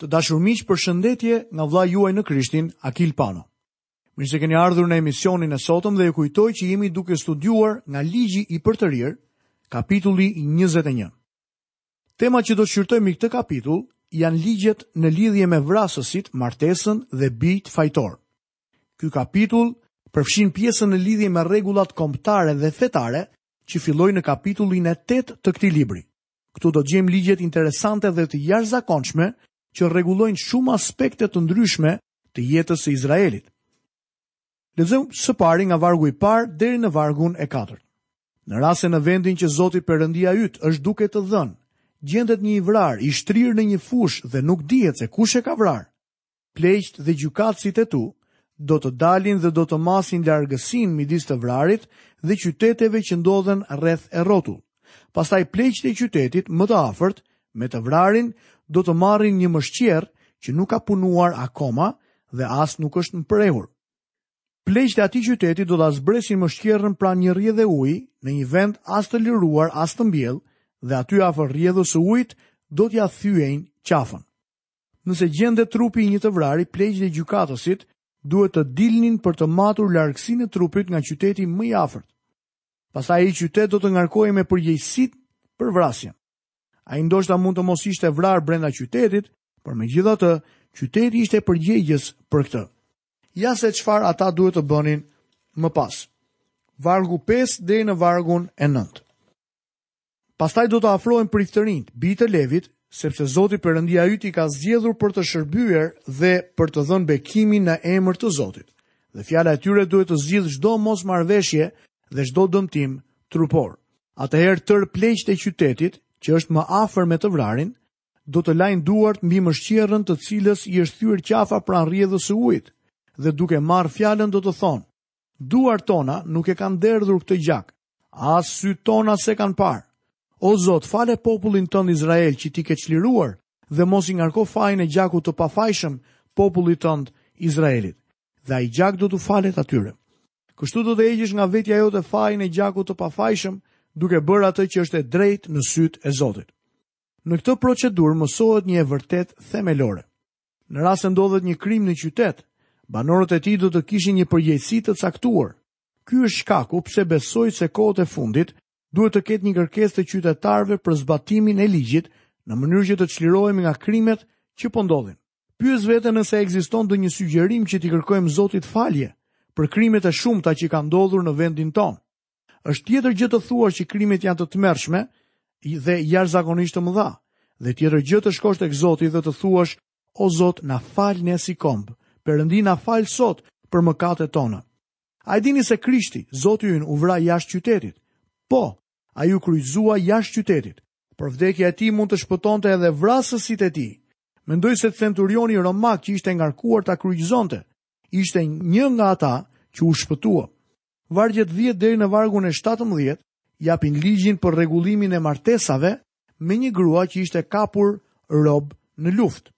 Të dashur miq përshëndetje nga vëllai juaj në Krishtin, Akil Pano. Mirë se keni ardhur në emisionin e sotëm dhe ju kujtoj që jemi duke studiuar nga ligji i përtërirë, kapitulli 21. Temat që do të shqyrtojmë në këtë kapitull janë ligjet në lidhje me vrasësit, martesën dhe bijtë fajtorë. Ky kapitull përfshin pjesën në lidhje me rregullat kombëtare dhe fetare që filloi në kapitullin e 8 të këtij libri. Këtu do të gjejmë ligjet interesante dhe të jashtëzakonshme që rregullojnë shumë aspekte të ndryshme të jetës së Izraelit. Lexojmë së pari nga vargu i parë deri në vargun e katërt. Në rast se në vendin që Zoti Perëndia yt është duke të dhënë, gjendet një i vrarë i shtrirë në një fushë dhe nuk dihet se kush e ka vrarë. pleqtë dhe gjykatësit e tu, do të dalin dhe do të masin largësinë midis të vrarit dhe qyteteve që ndodhen rreth e rrotull. Pastaj pleqtë e qytetit më të afërt me të vrarin do të marrin një mëshqerrë që nuk ka punuar akoma dhe as nuk është mbrehur. Pleqtë e atij qyteti do ta zbresin mëshqerrën pranë një rrjedhe uji në një vend as të lëruar as të mbjellë dhe aty afër rrjedhës së ujit do t'ia thyejnë qafën. Nëse gjendej trupi i një të vrari, pleqtë e gjykatësit duhet të dilnin për të matur largësinë e trupit nga qyteti më i afërt. Pastaj ai qytet do të ngarkohej me përgjegjësi për vrasjen. Ai ndoshta mund të mos ishte vrarë brenda qytetit, por megjithatë, qyteti ishte përgjegjës për këtë. Ja se çfarë ata duhet të bënin më pas. Vargu 5 deri në vargun e 9. Pastaj do të afrohen priftërinjtë, bijtë e Levit, sepse Zoti Perëndia yt i ka zgjedhur për të shërbyer dhe për të dhënë bekimin në emër të Zotit. Dhe fjala e tyre duhet të zgjidhë çdo mosmarrëveshje dhe çdo dëmtim trupor. Atëherë tërë pleqtë e qytetit, që është më afër me të vrarin, do të lajnë duart mbi mëshqerrën të cilës i është thyer qafa pranë rrjedhës së ujit, dhe duke marrë fjalën do të thonë, Duart tona nuk e kanë derdhur këtë gjak, as sytë tona s'e kanë parë. O Zot, fale popullin tënd Izrael që ti ke çliruar dhe mos i ngarko fajin e gjakut të pafajshëm popullit tënd Izraelit. Dhe ai gjak do t'u falet atyre. Kështu do të heqësh nga vetja jote fajin e gjakut të pafajshëm, duke bërë atë që është e drejtë në sytë e Zotit. Në këtë procedurë mësohet një e vërtetë themelore. Në rast se ndodhte një krim në qytet, banorët e tij do të kishin një përgjegjësi të caktuar. Ky është shkaku pse besoj se kohët e fundit duhet të ketë një kërkesë të qytetarëve për zbatimin e ligjit në mënyrë që të çlirohemi nga krimet që po ndodhin. Pyes veten nëse ekziston ndonjë sugjerim që t'i kërkojmë Zotit falje për krimet e shumta që kanë ndodhur në vendin tonë. Është tjetër gjë të thuash që krimet janë të tmerrshme dhe jashtëzakonisht të mëdha, dhe tjetër gjë të shkosh tek Zoti dhe të thuash, "O Zot, na fal ne si komb. Perëndi na fal sot për mëkatet tona." A e dini se Krishti, Zoti ynë, u vra jashtë qytetit? Po, ai u kryqëzua jashtë qytetit, por vdekja e tij mund të shpëtonte edhe vrasësit e tij. Mendoj se centurioni romak që ishte ngarkuar ta kryqëzonte, ishte një nga ata që u shpëtua. Vargjet dhjetë deri në vargun e shtatëmbëdhjetë japin ligjin për rregullimin e martesave me një grua që ishte kapur rob në luftë.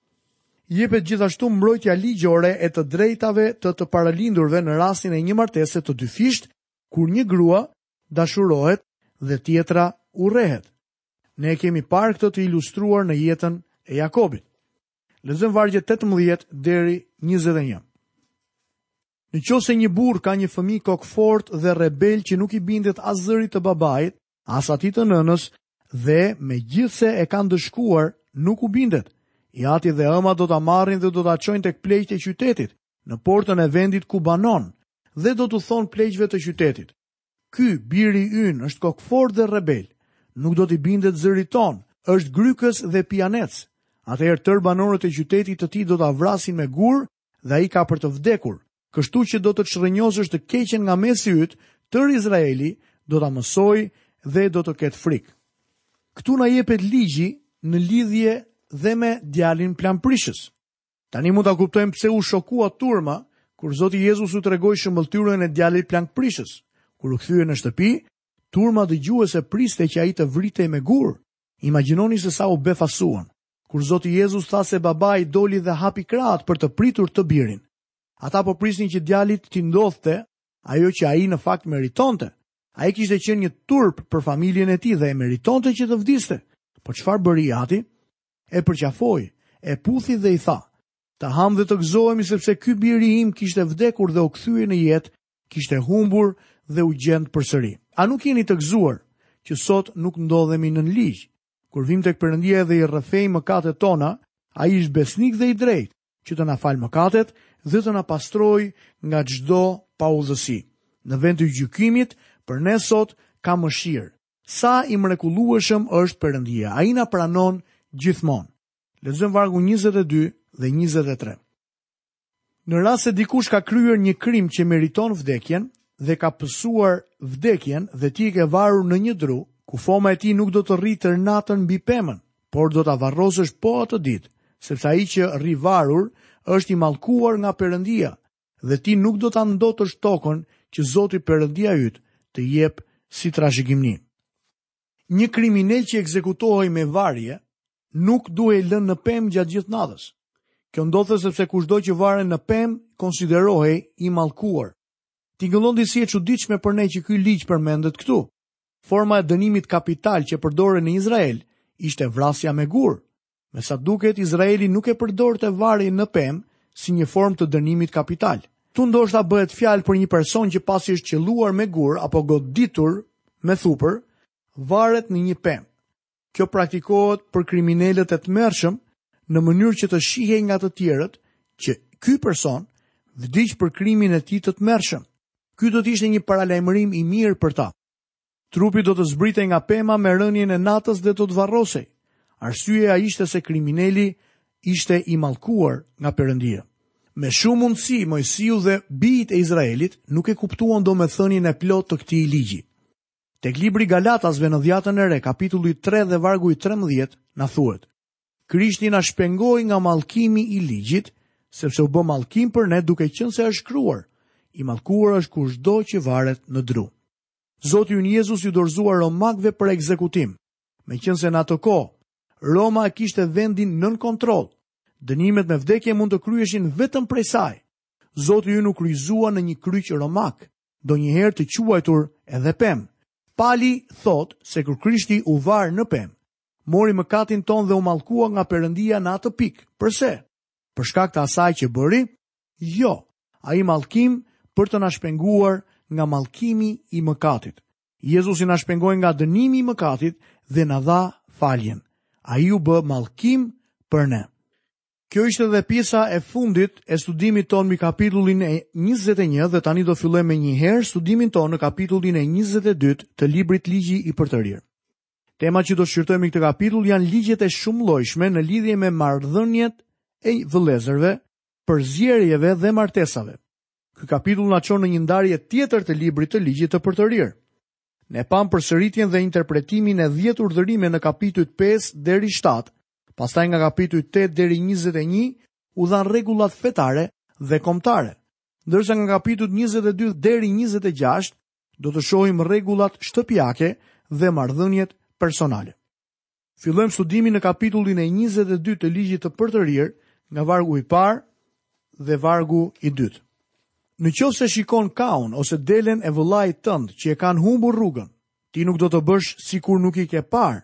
Jepet gjithashtu mbrojtja ligjore e të drejtave të të paralindurve në rastin e një martese të dyfisht, kur një grua dashurohet dhe tjetra urrehet. Ne e kemi parë këtë të ilustruar në jetën e Jakobit. Lexojmë vargjet 18 deri 21. Në qoftë se një burrë ka një fëmijë kokëfortë dhe rebel që nuk i bindet as zërit të babait, as atij të nënës dhe megjithëse e kanë ndëshkuar, nuk u bindet. I ati dhe e ëma do ta marrin dhe do ta çojnë tek pleqtë e qytetit, në portën e vendit ku banon, dhe do t'u thonë pleqve të qytetit. Ky, biri ynë, është kokëfortë dhe rebel. Nuk do t'i bindet zërit tonë, është grykës dhe pianec. Atëherë tërë banorët e qytetit të tij do ta vrasin me gurë dhe ai ka për të vdekur, kështu që do të çrrënjosësh të keqen nga mesi yt, tërë Izraeli do ta mësojë dhe do të ketë frikë. Këtu na jepet ligji në lidhje dhe me djalin plangprishës. Tani mund ta kuptojmë pse u shokua turma kur Zoti Jezus u tregoi shëmbëlltyrën e djalit plangprishës. Kur u kthye në shtëpi, turma dëgjuese priste që ai të vritej me gurë. Imagjinoni se sa u befasuan. kur Zoti Jezus tha se babai doli dhe hapi krahët për të pritur të birin. Ata po prisnin që djalit t'i ndodhte ajo që ai në fakt meritonte. Ai kishte qenë një turp për familjen e tij dhe e meritonte që të vdiste. Por çfarë bëri ati? E përqafoi, e puthi dhe i tha: "Të hamë dhe të gëzohemi sepse ky biri im kishte vdekur dhe u kthye në jetë, kishte humbur dhe u gjend përsëri." A nuk jeni të gëzuar që sot nuk ndodhemi nën ligj? Kur vijmë tek Perëndia dhe i rrëfejmë mëkatet tona, ai është besnik dhe i drejtë që të na falë mëkatet dhe të na pastrojë nga çdo paudhësi. Në vend të gjykimit, për ne sot ka mëshirë. Sa i mrekullueshëm është Perëndia. Ai na pranon gjithmonë. Lexojmë vargu 22 dhe 23. Në rast se dikush ka kryer një krim që meriton vdekjen dhe ka pësuar vdekjen dhe ti e ke varur në një dru, kufoma e tij nuk do të rri tërë natën mbi pemën, por do ta varrosësh po atë ditë, sepse ai që rri varur është i mallkuar nga Perëndia dhe ti nuk do ta ndotësh tokën që Zoti Perëndia yt të jep si trashëgimi. Një kriminel që ekzekutohej me varje nuk duhej lënë në pemë gjatë gjithë natës. Kjo ndodhte sepse kushdo që varen në pemë konsiderohej i mallkuar. Tingëllon disi e çuditshme për ne që ky ligj përmendet këtu. Forma e dënimit kapital që përdorej në Izrael ishte vrasja me gurë. Me sa duket, Izraeli nuk e përdorte varjen në pemë si një formë të dënimit kapital. Këtu ndoshta bëhet fjalë për një person që pasi është qëlluar me gurë apo goditur me thupër, varet në një pemë. Kjo praktikohet për kriminelët e tmerrshëm në mënyrë që të shihej nga të tjerët që ky person vdiq për krimin e tij të tmerrshëm. Ky do të ishte një paralajmërim i mirë për ta. Trupi do të zbritej nga pema me rënien e natës dhe do të varrosej. Arsyeja ishte se krimineli ishte i mallkuar nga Perëndia. Me shumë mundësi, Moisiu dhe bijtë e Izraelit nuk e kuptuan domethënien e plotë të këtij ligji. Tek libri i Galatasve në Dhiatën e Re, kapitulli 3 dhe vargu i 13, na thuhet. Krishti na shpengoi nga mallkimi i ligjit, sepse u bë mallkim për ne duke qenë se është shkruar, i mallkuar është kushdo që varet në dru. Zoti ynë Jezus iu dorëzua romakëve për ekzekutim, meqenëse në atë kohë Roma e kishte vendin nën kontroll. Dënimet me vdekje mund të kryheshin vetëm prej saj. Zoti ynë u kryqëzua në një kryq romak, ndonjëherë të quajtur edhe pemë. Pali thotë se kur Krishti u var në pemë, mori mëkatin tonë dhe u mallkua nga Perëndia në atë pikë. Përse? Për shkak të asaj që bëri? Jo. Ai mallkim për të na shpenguar nga mallkimi i mëkatit. Jezusi na shpengoi nga dënimi i mëkatit dhe na dha faljen. Ai u bë mallkim për ne. Kjo ishte dhe pjesa e fundit e studimit tonë mbi kapitullin e 21 dhe tani do fillojmë menjëherë studimin tonë në kapitullin e 22 të librit Ligji i Përtërirë. Temat që do shqyrtojmë në këtë kapitull janë ligjet e shumëllojshme në lidhje me marrëdhëniet e vëllezërve, përzierjeve dhe martesave. Ky kapitull na çon në një ndarje tjetër të librit të ligjit të përtërirë. Ne pamë përsëritjen dhe interpretimin e 10 urdhërimeve në kapitujt 5 deri 7, pastaj nga kapitujt 8 deri 21 u dhanë rregullat fetare dhe kombëtare. Ndërsa nga kapitujt 22 deri 26 Do të shohim rregullat shtëpiake dhe marrëdhëniet personale. Fillojmë studimin në kapitullin e 22 të ligjit të përtërirë nga vargu i parë dhe vargu i dytë. Në qoftë se shikon kaun ose delen e vëllait tënd që e kanë humbur rrugën, ti nuk do të bësh sikur nuk i ke parë,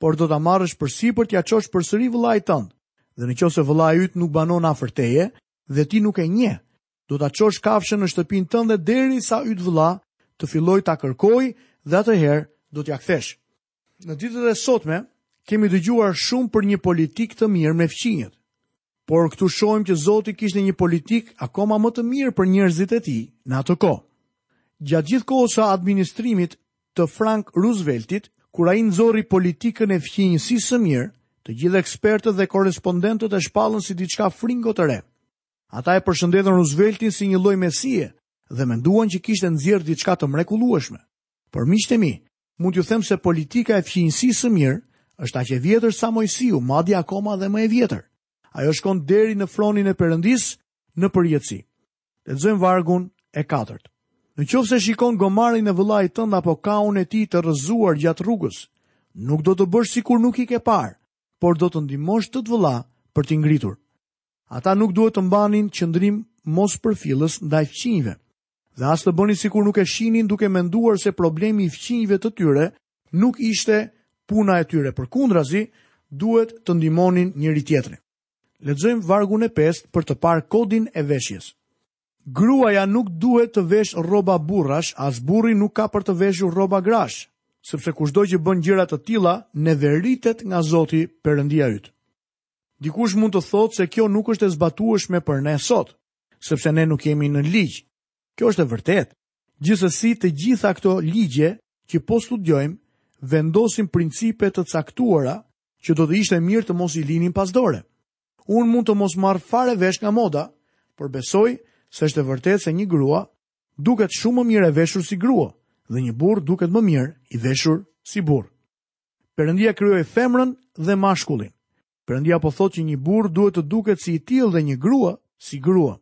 por do t'i marrësh përsipër t'ia çosh përsëri vëllait tënd. Dhe në qoftë se vëllai yt nuk banon afër teje, dhe ti nuk e njeh, do ta çosh kafshën në shtëpinë tënde derisa yt vëlla të fillojë ta kërkojë dhe atëherë do t'ia kthesh. Në ditët e sotme kemi dëgjuar shumë për një politikë të mirë me fqinjët. Por këtu shohim që Zoti kishte një politikë akoma më të mirë për njerëzit e tij në atë kohë. Gjatë gjithë kohës së administrimit të Frank Rooseveltit, kur ai nxorri politikën e fqinjësisë së mirë, të gjithë ekspertët dhe korrespondentët e shpallën si diçka fringo të re. Ata e përshëndetën Rooseveltin si një lloj mesie dhe menduan që kishte nxjerrë diçka të mrekullueshme. Por miqtë e mi, mund t'ju them se politika e fqinjësisë së mirë është aq e vjetër sa Moisiu, madje akoma dhe më e vjetër. Ajo shkon deri në fronin e Perëndisë në përjetësi. Lexojmë vargun e katërt. Në qoftë se shikon gomarin e vëllait tënd apo kaun e tij të rrëzuar gjatë rrugës, nuk do të bësh sikur nuk i ke parë, por do të ndihmosh tët vëlla për t'i ngritur. Ata nuk duhet të mbanin qëndrim mospërfillës ndaj fqinjve, dhe as të bënin sikur nuk e shihnin duke menduar se problemi i fqinjve të tyre nuk ishte puna e tyre, përkundrazi duhet të ndihmonin njëri-tjetrin. Lexojmë vargun e pestë për të parë kodin e veshjes. Gruaja nuk duhet të veshë rroba burrash, as burri nuk ka për të veshur rroba grash, sepse kushdo që bën gjëra të tilla, neveritet nga Zoti Perëndia yt. Dikush mund të thotë se kjo nuk është e zbatueshme për ne sot, sepse ne nuk jemi nën ligj. Kjo është e vërtetë. Gjithsesi, të gjitha këto ligje që po studiojmë vendosin principe të caktuara që do të ishte mirë të mos i linim pas dore. Unë mund të mos marr fare vesh nga moda, por besoj se është e vërtetë se një grua duket shumë më mirë e veshur si grua dhe një burrë duket më mirë i veshur si burrë. Perëndia krijoi femrën dhe mashkullin. Perëndia po thotë që një burrë duhet të duket si i tillë dhe një grua si grua.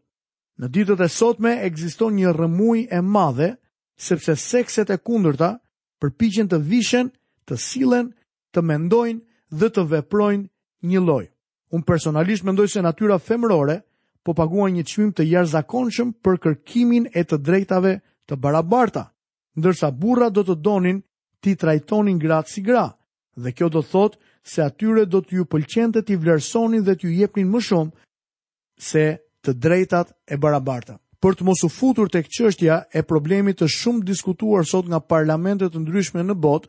Në ditët e sotme ekziston një rrëmujë e madhe sepse sekset e kundërta përpiqen të vishen, të sillen të mendojnë dhe të veprojnë një lloj. Unë personalisht mendoj se natyra femërore po paguan një çmim të jashtëzakonshëm për kërkimin e të drejtave të barabarta, ndërsa burrat do të donin t'i trajtonin gratë si gra, dhe kjo do të thotë se atyre do t'ju pëlqente t'i vlerësonin dhe t'ju jepnin më shumë se të drejtat e barabarta. Për të mos u futur tek çështja e problemit të shumë diskutuar sot nga parlamente të ndryshme në botë,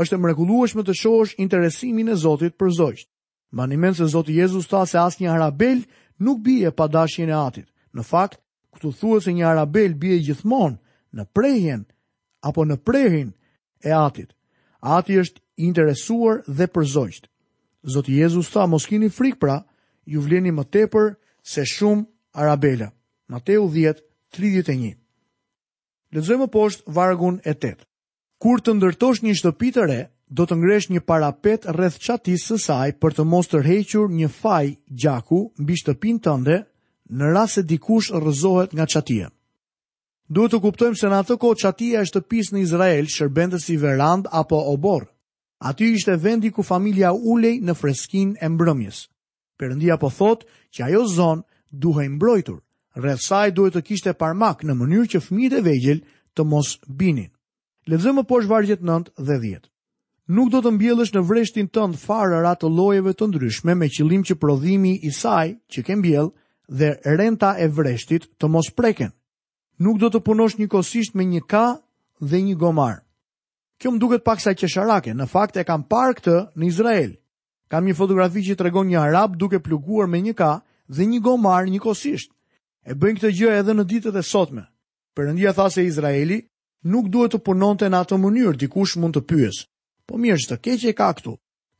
Është e mrekullueshme të shohësh interesimin e Zotit për zogjtë. Mbani mend se Zoti Jezus tha se asnjë harabel nuk bie pa dashjen e atit. Në fakt, këtu thuhet se një harabel bie gjithmonë në prehjen apo në prehrin e atit. Ati është i interesuar dhe për zogjtë. Zoti Jezus tha, mos kini frikë pra, ju vleni më tepër se shumë harabela. Mateu 10, 31 Lexojmë poshtë vargun e 8. Kur të ndërtosh një shtëpi të re, do të ngresh një parapet rreth çatisë së saj për të mos tërhequr një faj gjaku mbi shtëpinë tënde në rast se dikush rrëzohet nga çatia. Duhet të kuptojmë se në atë kohë çatia e shtëpisë në Izrael shërbente si verandë apo oborr. Aty ishte vendi ku familja ulej në freskinë e mbrëmjes. Perëndia po thotë që ajo zonë duhej mbrojtur, rreth saj duhet të kishte parmakë në mënyrë që fëmijët e vegjël të mos binin. Lexojmë më poshtë vargjet 9 dhe 10. Nuk do të mbjellësh në vreshtin tënd farëra të llojeve të ndryshme me qëllim që prodhimi i asaj që ke mbjell dhe renta e vreshtit të mos preken. Nuk do të punosh njëkohësisht me një ka dhe një gomar. Kjo më duket paksa qesharake, në fakt e kam parë këtë në Izrael. Kam një fotografi që tregon një arab duke pluguar me një ka dhe një gomar njëkohësisht. E bëjnë këtë gjë edhe në ditët e sotme. Perëndia tha se Izraeli nuk duhet të punonte në atë mënyrë, dikush mund të pyes. Po mirë, ç'të keqe ka këtu?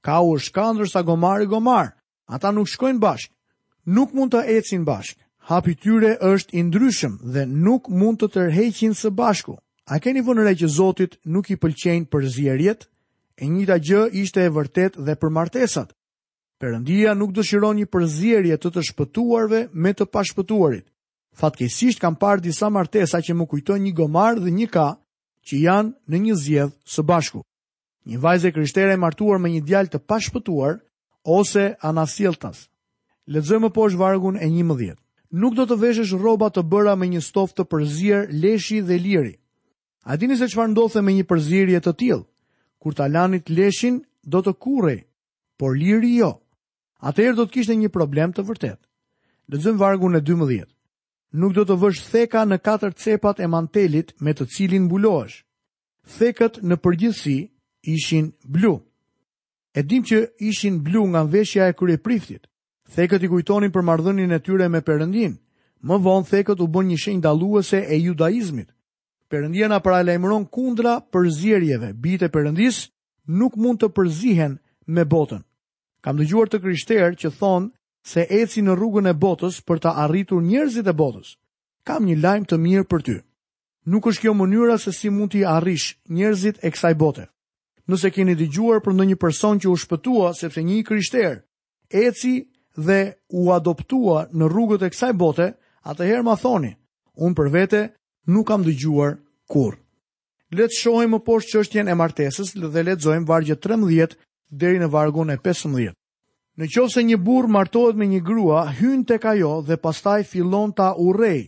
Kau është ka ndërsa gomari gomar. Ata nuk shkojnë bashkë. Nuk mund të ecin bashkë. Hapi i tyre është i ndryshëm dhe nuk mund të tërheqin së bashku. A keni vënë re që Zotit nuk i pëlqejnë përzierjet? E njëjta gjë ishte e vërtetë dhe për martesat. Perëndia nuk dëshiron një përzierje të të shpëtuarve me të pashpëtuarit. Fatkeqësisht kam parë disa martesa që më kujtojnë një gomar dhe një ka që janë në një zgjedh së bashku. Një vajzë e krishtere e martuar me një djalë të pashpëtuar ose anasjelltas. Lexojmë poshtë vargun e 11. Nuk do të veshësh rroba të bëra me një stof të përzier leshi dhe liri. A dini se çfarë ndodhte me një përzierje të tillë? Kur ta lanit leshin, do të tkurrej, por liri jo. Atëherë do të kishte një problem të vërtetë. Lexojmë vargun e 12. Nuk do të vësh theka në katër cepat e mantelit me të cilin mbulohesh. Thekët në përgjithësi ishin blu. E dimë që ishin blu nga veshja e kryepriftit. Thekët i kujtonin për marrëdhënien e tyre me Perëndinë. Më vonë thekët u bën një shenjë dalluese e judaizmit. Perëndia na paralajmëron kundra përzierjeve, bijtë e Perëndisë nuk mund të përzihen me botën. Kam dëgjuar të krishterë që thonë se ecin në rrugën e botës për të arritur njerëzit e botës. Kam një lajm të mirë për ty. Nuk është kjo mënyra se si mund t'i arrish njerëzit e kësaj bote. Nëse keni dëgjuar për ndonjë person që u shpëtua sepse një krishter Eci dhe u adoptua në rrugët e kësaj bote, atëherë ma thoni, unë për vete nuk kam dëgjuar kurrë. Le të shohim më poshtë çështjen e martesës dhe lexojmë vargjet 13 deri në vargun e 15. Në qoftë se një burrë martohet me një grua, hyn tek ajo dhe pastaj fillon ta urrejë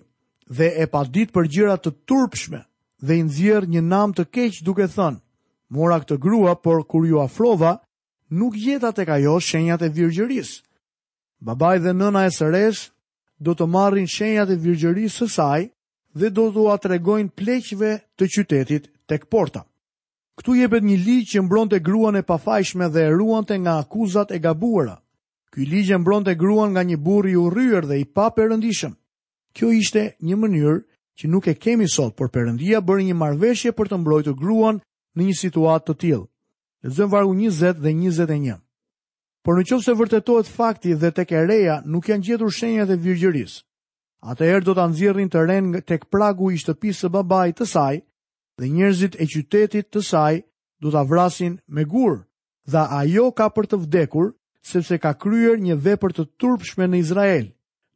dhe e padit për gjëra të turpshme dhe i nxjerr një nam të keq duke thënë, mora këtë grua, por kur iu afrova, Nuk gjeta tek ajo shenjat e virgjërisë. Babai dhe nëna e së resë do të marrin shenjat e virgjërisë së saj dhe do t'ua tregojnë pleqve të qytetit tek porta. Këtu jepet një ligj që mbronte gruan e pafajshme dhe e ruante nga akuzat e gabuara. Ky ligj e mbronte gruan nga një burrë i urryer dhe i paperëndishëm. Kjo ishte një mënyrë që nuk e kemi sot, por Perëndia bëri një marrëveshje për të mbrojtur gruan në një situatë të tillë. Lexojmë vargun 20 dhe 21. Por në qoftë se vërtetohet fakti dhe tek e reja nuk janë gjetur shenjat e virgjërisë, atëherë do ta nxjerrin të renë tek pragu i shtëpisë së babait të saj dhe njerëzit e qytetit të saj do ta vrasin me gurë dhe ajo ka për të vdekur sepse ka kryer një vepër të turpshme në Izrael,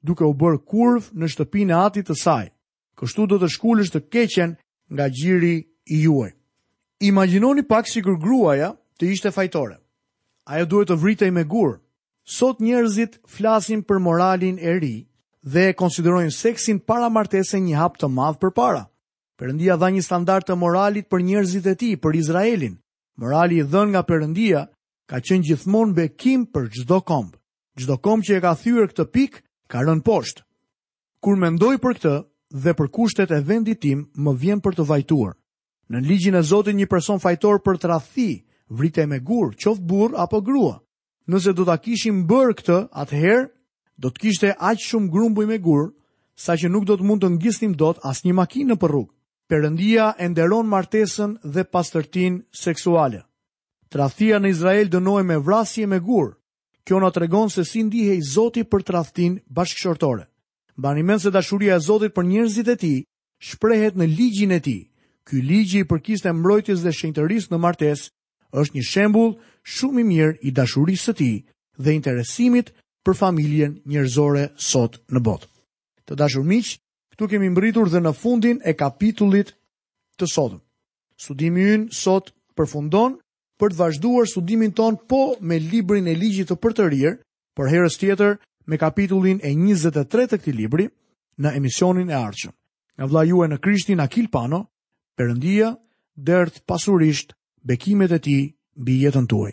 duke u bërë kurvë në shtëpinë e atit të saj. Kështu do të shkulësh të keqen nga gjiri juaj. Imagjinoni pak sikur gruaja të ishte fajtore. Ajo duhet të vritej me gurë. Sot njerëzit flasin për moralin e ri dhe e konsiderojnë seksin para martese një hap të madh përpara. Perëndia dha një standard të moralit për njerëzit e tij, për Izraelin. Morali i dhënë nga Perëndia ka qenë gjithmonë bekim për çdo komb. Çdo komb që e ka thyer këtë pikë ka rënë poshtë. Kur mendoj për këtë dhe për kushtet e vendit tim më vjen për të vajtuar. Nën ligjin e Zotit një person fajtor për tradhti vritej me gurë, qoftë burrë apo grua. Nëse do ta kishim bërë këtë, atëherë do të kishte aq shumë grumbuj me gurë, saqë nuk do të mund të ngisnim dot asnjë makinë nëpër rrugë. Perëndia e nderon martesën dhe pastërtinë seksuale. Tradhtia në Izrael dënohej me vrasje me gurë. Kjo na tregon se si ndihej Zoti për tradhtinë bashkëshortore. Mbani mend se dashuria e Zotit për njerëzit e tij shprehet në ligjin e tij. Ky ligj i pastërtisë, i mbrojtjes dhe shenjtërisë në martesë është një shembull shumë i mirë i dashurisë së tij dhe interesimit për familjen njerëzore sot në botë. Të dashur miq, këtu kemi mbërritur dhe në fundin e kapitullit të sotëm. Studimi ynë sot përfundon për të vazhduar studimin tonë po me librin e ligjit të përtërirë, por herës tjetër me kapitullin e 23 të këtij libri në emisionin e ardhshëm. Nga vëllai juaj në Krishtin Akil Pano, Perëndia derdhtë pasurisht bekimet e tij mbi jetën tuaj.